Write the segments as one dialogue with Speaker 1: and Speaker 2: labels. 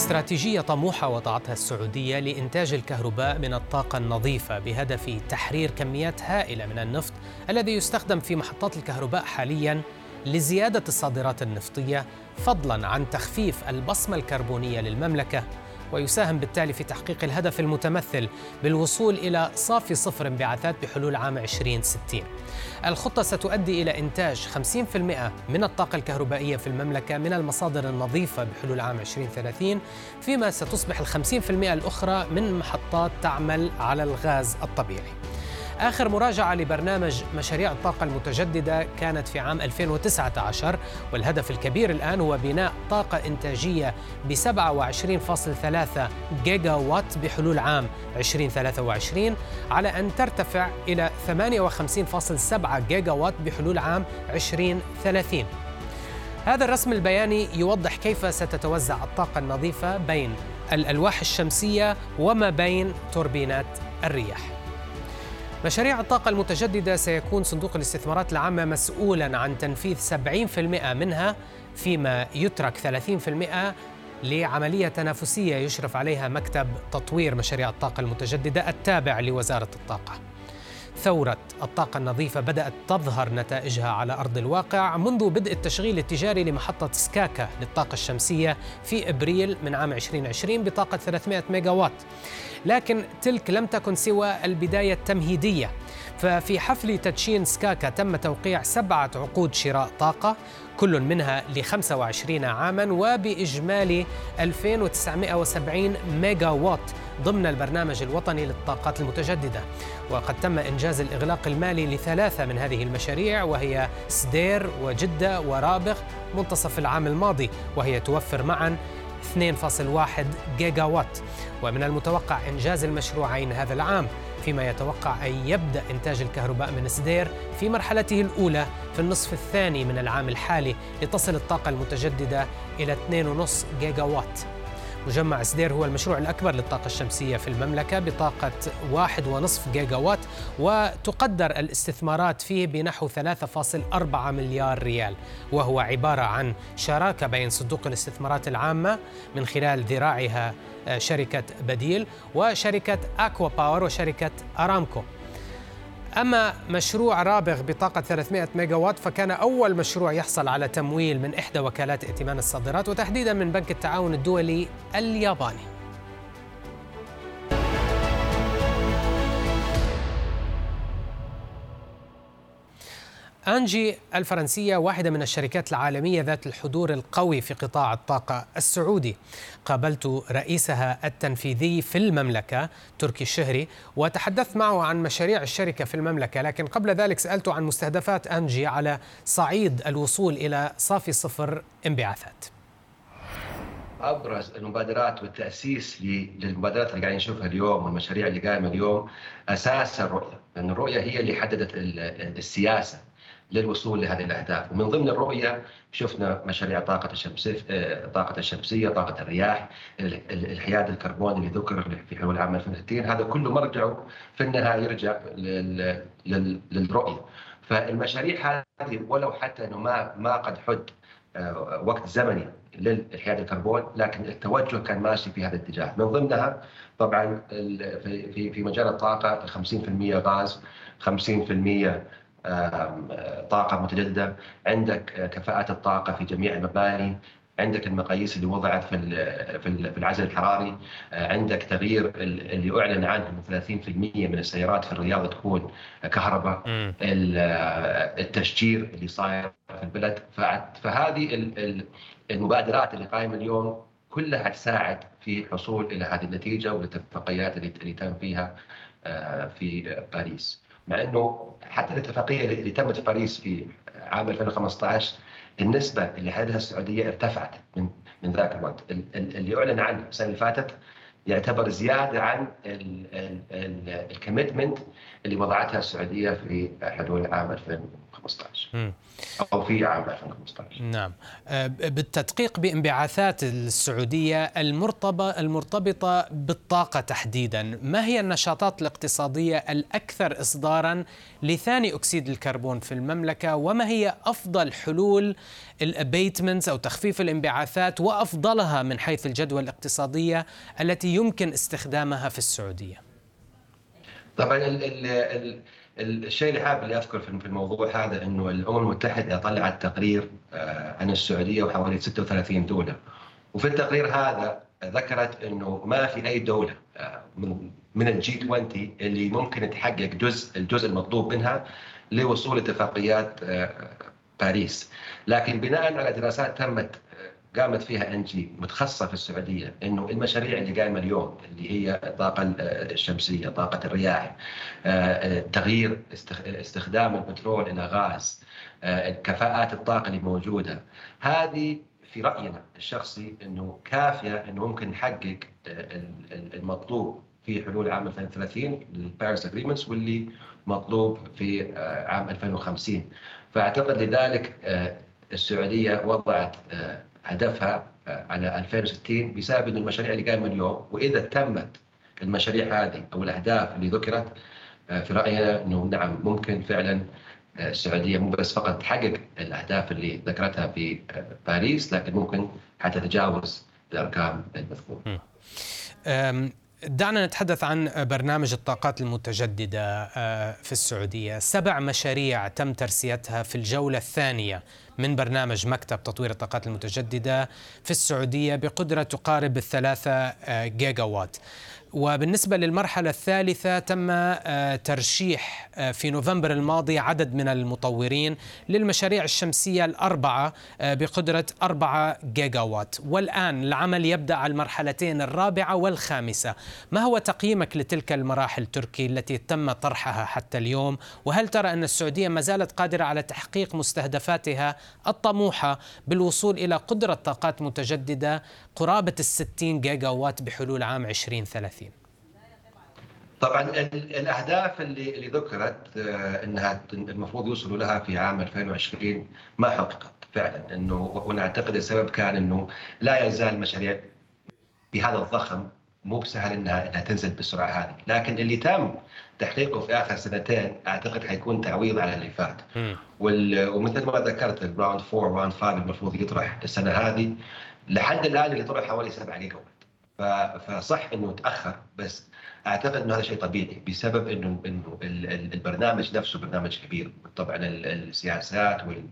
Speaker 1: استراتيجية طموحة وضعتها السعودية لإنتاج الكهرباء من الطاقة النظيفة بهدف تحرير كميات هائلة من النفط الذي يستخدم في محطات الكهرباء حالياً لزيادة الصادرات النفطية فضلاً عن تخفيف البصمة الكربونية للمملكة. ويساهم بالتالي في تحقيق الهدف المتمثل بالوصول إلى صافي صفر انبعاثات بحلول عام 2060 الخطة ستؤدي إلى إنتاج 50% من الطاقة الكهربائية في المملكة من المصادر النظيفة بحلول عام 2030 فيما ستصبح ال 50% الأخرى من محطات تعمل على الغاز الطبيعي. آخر مراجعة لبرنامج مشاريع الطاقة المتجددة كانت في عام 2019 والهدف الكبير الآن هو بناء طاقة إنتاجية ب 27.3 جيجا وات بحلول عام 2023 على أن ترتفع إلى 58.7 جيجا وات بحلول عام 2030 هذا الرسم البياني يوضح كيف ستتوزع الطاقة النظيفة بين الألواح الشمسية وما بين توربينات الرياح. مشاريع الطاقة المتجددة سيكون صندوق الاستثمارات العامة مسؤولا عن تنفيذ 70% منها فيما يترك 30% لعملية تنافسية يشرف عليها مكتب تطوير مشاريع الطاقة المتجددة التابع لوزارة الطاقة. ثورة الطاقة النظيفة بدأت تظهر نتائجها على أرض الواقع منذ بدء التشغيل التجاري لمحطة سكاكا للطاقة الشمسية في إبريل من عام 2020 بطاقة 300 ميجا وات لكن تلك لم تكن سوى البداية التمهيدية. ففي حفل تدشين سكاكا تم توقيع سبعة عقود شراء طاقة كل منها ل 25 عاما وبإجمالي 2970 ميجا وات ضمن البرنامج الوطني للطاقات المتجددة. وقد تم إنجاز الإغلاق المالي لثلاثة من هذه المشاريع وهي سدير وجدة ورابغ منتصف العام الماضي وهي توفر معا 2.1 جيجا وات ومن المتوقع إنجاز المشروعين هذا العام فيما يتوقع أن يبدأ إنتاج الكهرباء من سدير في مرحلته الأولى في النصف الثاني من العام الحالي لتصل الطاقة المتجددة إلى 2.5 جيجا وات مجمع سدير هو المشروع الأكبر للطاقة الشمسية في المملكة بطاقة واحد ونصف جيجا وات وتقدر الاستثمارات فيه بنحو 3.4 مليار ريال. وهو عبارة عن شراكة بين صندوق الاستثمارات العامة من خلال ذراعها آه، شركة بديل وشركة أكوا باور وشركة أرامكو. أما مشروع رابغ بطاقة 300 ميجا وات فكان أول مشروع يحصل على تمويل من إحدى وكالات ائتمان الصادرات وتحديدا من بنك التعاون الدولي الياباني. أنجي الفرنسية واحدة من الشركات العالمية ذات الحضور القوي في قطاع الطاقة السعودي. قابلت رئيسها التنفيذي في المملكة تركي الشهري وتحدثت معه عن مشاريع الشركة في المملكة. لكن قبل ذلك سألته عن مستهدفات أنجي على صعيد الوصول إلى صافي صفر انبعاثات.
Speaker 2: أبرز المبادرات والتأسيس للمبادرات اللي قاعدين نشوفها اليوم والمشاريع اللي قائمة اليوم أساس الرؤيه، لأن الرؤية هي اللي حددت السياسة. للوصول لهذه الأهداف. ومن ضمن الرؤية شفنا مشاريع طاقة الشمسيه طاقة الشمسية طاقة الرياح الحياد الكربون اللي ذكر في حلول عام 2060 هذا كله مرجعه في النهاية يرجع للرؤية. فالمشاريع هذه ولو حتى إنه ما ما قد حد آه، وقت زمني للحياد الكربون لكن التوجه كان ماشي في هذا الاتجاه. من ضمنها طبعا في في مجال الطاقة 50% غاز 50% طاقة متجددة عندك كفاءات الطاقة في جميع المباني عندك المقاييس اللي وضعت في في العزل الحراري عندك تغيير اللي أعلن عنه انه 30% من السيارات في الرياض تكون كهرباء التشجير اللي صاير في البلد فهذه المبادرات اللي قائمة اليوم كلها تساعد في الحصول إلى هذه النتيجة والاتفاقيات اللي تم فيها آه، في باريس. مع انه حتى الاتفاقية اللي تمت في باريس في عام 2015 النسبة اللي حددها السعودية ارتفعت من من ذاك الوقت. اللي أعلن عنه السنة اللي فاتت يعتبر زيادة عن الكوميتمنت اللي وضعتها السعودية في حلول عام 2015 أو في عام 2015
Speaker 1: نعم. أه، بالتدقيق بانبعاثات السعودية المرتبطه المرتبطة بالطاقة تحديدا. ما هي النشاطات الاقتصادية الأكثر اصدارا لثاني أكسيد الكربون في المملكة؟ وما هي أفضل حلول الأبيتمنتس أو تخفيف الانبعاثات وأفضلها من حيث الجدوى الاقتصادية التي يمكن استخدامها في السعودية؟
Speaker 2: طبعا ال ال ال الشيء اللي حابب أذكر في الموضوع هذا إنه الأمم المتحدة طلعت تقرير آه، عن السعودية وحوالي 36 دولة. وفي التقرير هذا ذكرت إنه ما في أي دولة آه، من من ال G 20 اللي ممكن تحقق جزء الجزء المطلوب منها لوصول اتفاقيات آه، باريس. لكن بناء على دراسات تمت قامت فيها NGO متخصصة في السعودية إنه المشاريع اللي قايمة اليوم اللي هي الطاقة الشمسية، طاقة الرياح، آه، تغيير استخدام البترول إلى غاز، آه، كفاءات الطاقة اللي موجودة، هذه في رأينا الشخصي إنه كافية إنه ممكن نحقق آه، المطلوب في حلول عام 2030 للباريس اجريمنتس واللي مطلوب في عام 2050 فأعتقد لذلك السعودية وضعت هدفها آه، على 2060 بسبب ان المشاريع اللي قايمة اليوم وإذا تمت المشاريع هذه أو الأهداف اللي ذكرت آه، في راينا إنه نعم ممكن فعلا آه، السعودية مو بس فقط تحقق الأهداف اللي ذكرتها في باريس لكن ممكن حتى تتجاوز الأرقام المذكورة.
Speaker 1: دعنا نتحدث عن برنامج الطاقات المتجددة في السعودية. سبع مشاريع تم ترسيتها في الجولة الثانية. من برنامج مكتب تطوير الطاقات المتجددة في السعودية بقدرة تقارب الثلاثة آه، جيجا وات وبالنسبة للمرحلة الثالثة تم آه، ترشيح آه، في نوفمبر الماضي عدد من المطورين للمشاريع الشمسية الأربعة بقدرة 4 جيجا وات والآن العمل يبدأ على المرحلتين الرابعة والخامسة. ما هو تقييمك لتلك المراحل تركي التي تم طرحها حتى اليوم؟ وهل ترى أن السعودية ما زالت قادرة على تحقيق مستهدفاتها الطموحة بالوصول إلى قدرة طاقات متجددة قرابة الستين جيجا وات بحلول عام 2030
Speaker 2: طبعا الأهداف اللي اللي ذكرت آه، إنها المفروض يوصلوا لها في عام 2020 ما حققت فعلا إنه ونعتقد السبب كان إنه لا يزال مشاريع بهذا الضخم مو بسهل انها إنها تنزل بالسرعه هذه، لكن اللي تم تحقيقه في آخر سنتين أعتقد حيكون تعويض على اللي فات. ومثل ما ذكرت ال round 4 round 5 المفروض يطرح السنة هذه. لحد الآن اللي طلع حوالي 7 جيجا وات فصح إنه تأخر بس أعتقد إنه هذا شيء طبيعي بسبب انه إنه البرنامج نفسه برنامج كبير. طبعا السياسات وال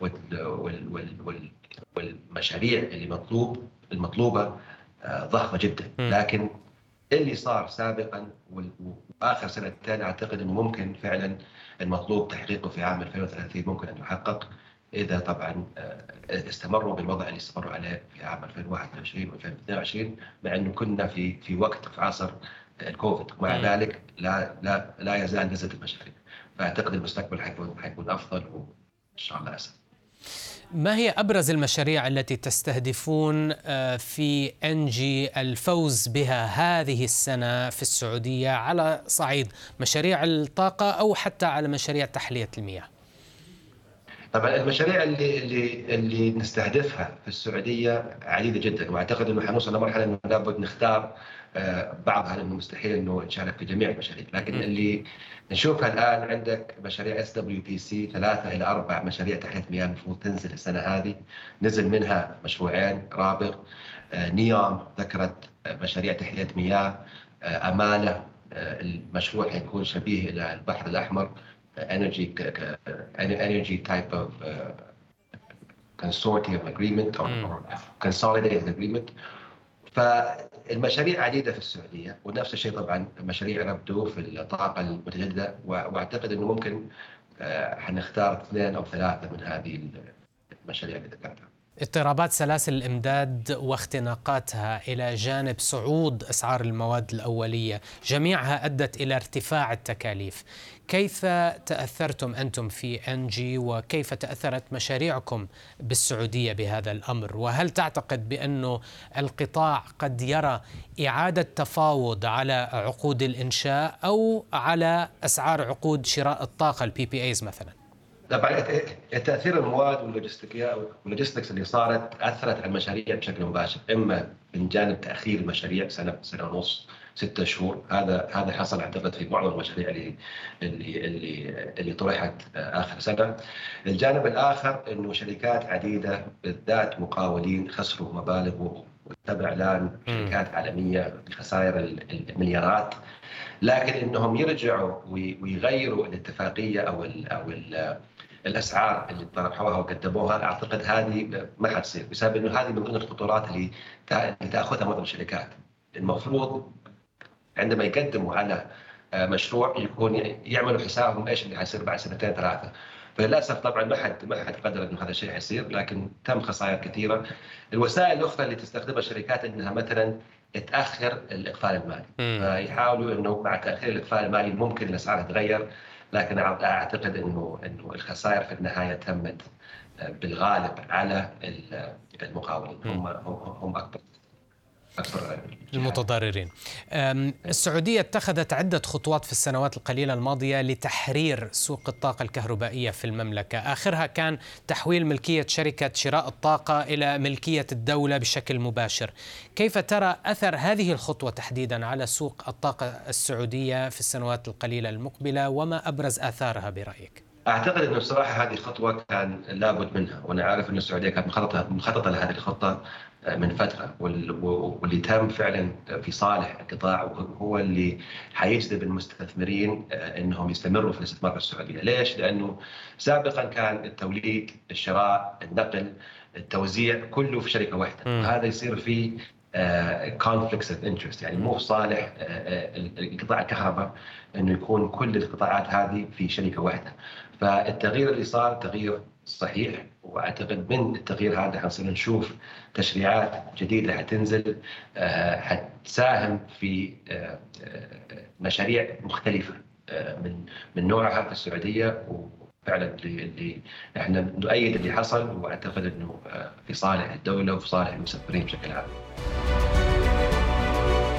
Speaker 2: وال وال والمشاريع اللي مطلوب المطلوبة ضخمة جدا. لكن اللي صار سابقا وآخر سنتين أعتقد إنه ممكن فعلا المطلوب تحقيقه في عام 2030 ممكن أن يحقق إذا طبعا آه، استمروا بالوضع اللي استمروا عليه في عام 2021 و2022 مع إنه كنا في في وقت في عصر الكوفيد. ومع ذلك لا لا لا يزال نزلت المشاريع. فأعتقد المستقبل حيكون حيكون أفضل وإن شاء الله اسهل
Speaker 1: ما هي أبرز المشاريع التي تستهدفون آه، في انجي الفوز بها هذه السنة في السعودية على صعيد مشاريع الطاقة أو حتى على مشاريع تحلية المياه؟
Speaker 2: طبعا المشاريع اللي اللي اللي نستهدفها في السعودية عديدة جدا وأعتقد أنه حنوصل لمرحله إنه لابد نختار بعضها لأنه مستحيل إنه نشارك في جميع المشاريع لكن اللي نشوفها الآن عندك مشاريع SWPC ثلاثة إلى أربع مشاريع تحليه مياه المفروض تنزل السنة هذه. نزل منها مشروعين رابغ آه، نيوم ذكرت مشاريع تحلية مياه آه، أمانة المشروع حيكون شبيه إلى البحر الأحمر type of uh, consortium agreement or, mm. or consolidated agreement. فالمشاريع عديدة في السعودية ونفس الشيء طبعا مشاريع ربدو في الطاقة المتجددة وأعتقد إنه ممكن حنختار اثنين أو ثلاثة من هذه المشاريع اللي ذكرتها.
Speaker 1: اضطرابات سلاسل الإمداد واختناقاتها إلى جانب صعود أسعار المواد الأولية، جميعها أدت إلى ارتفاع التكاليف. كيف تأثرتم أنتم في ENGIE وكيف تأثرت مشاريعكم بالسعودية بهذا الأمر؟ وهل تعتقد بأنه القطاع قد يرى إعادة تفاوض على عقود الإنشاء أو على أسعار عقود شراء الطاقة ال PPAs مثلا؟
Speaker 2: طبعا تأثير المواد وال logistics اللي صارت أثرت على المشاريع بشكل مباشر إما من جانب تأخير المشاريع سنة سنة ونص ستة شهور. هذا هذا حصل أعتقد في معظم المشاريع اللي اللي اللي اللي طرحت آخر سنة. الجانب الآخر إنه شركات عديدة بالذات مقاولين خسروا مبالغ وتم إعلان شركات عالمية بخسائر المليارات. لكن إنهم يرجعوا ويغيروا الاتفاقية أو ال أو ال الأسعار اللي طرحوها وقدموها أعتقد هذه ما حتصير بسبب إنه هذه من ضمن الخطورات اللي تأخذها معظم الشركات. المفروض عندما يقدموا على آه، مشروع يكون يعملوا حسابهم إيش اللي حيصير بعد سنتين ثلاثة. فللأسف طبعا ما حد ما حد قدر إنه هذا الشيء حيصير لكن تم خسائر كثيرة. الوسائل الأخرى اللي تستخدمها الشركات إنها مثلا تأخر الإقفال المالي. فيحاولوا إنه مع تأخير الإقفال المالي ممكن الأسعار تتغير. لكن أعتقد إنه إنه الخسائر في النهاية تمت آه، بالغالب على المقاولين. هم هم أكبر.
Speaker 1: المتضررين. السعودية اتخذت عدة خطوات في السنوات القليلة الماضية لتحرير سوق الطاقة الكهربائية في المملكة. آخرها كان تحويل ملكية شركة شراء الطاقة إلى ملكية الدولة بشكل مباشر. كيف ترى أثر هذه الخطوة تحديدا على سوق الطاقة السعودية في السنوات القليلة المقبلة؟ وما أبرز آثارها برأيك؟
Speaker 2: أعتقد إنه بصراحة هذه الخطوه كان لابد منها وأنا عارف ان السعودية كانت مخططه مخططة لهذه الخطة من فترة واللي تم فعلا في صالح القطاع هو اللي حيجذب المستثمرين آه، إنهم يستمروا في الاستثمار في السعودية، ليش؟ لأنه سابقا كان التوليد، الشراء، النقل، التوزيع كله في شركة واحدة، وهذا يصير في conflicts of interest يعني مو صالح قطاع الكهرباء إنه يكون كل القطاعات هذه في شركة واحدة فالتغيير اللي صار تغيير صحيح وأعتقد من التغيير هذا حنصير نشوف تشريعات جديدة حتنزل آه، حتساهم في آه، آه، مشاريع مختلفة من من نوعها في السعودية وفعلا اللي إحنا نؤيد اللي حصل وأعتقد إنه في صالح الدولة وفي صالح المستثمرين بشكل عام.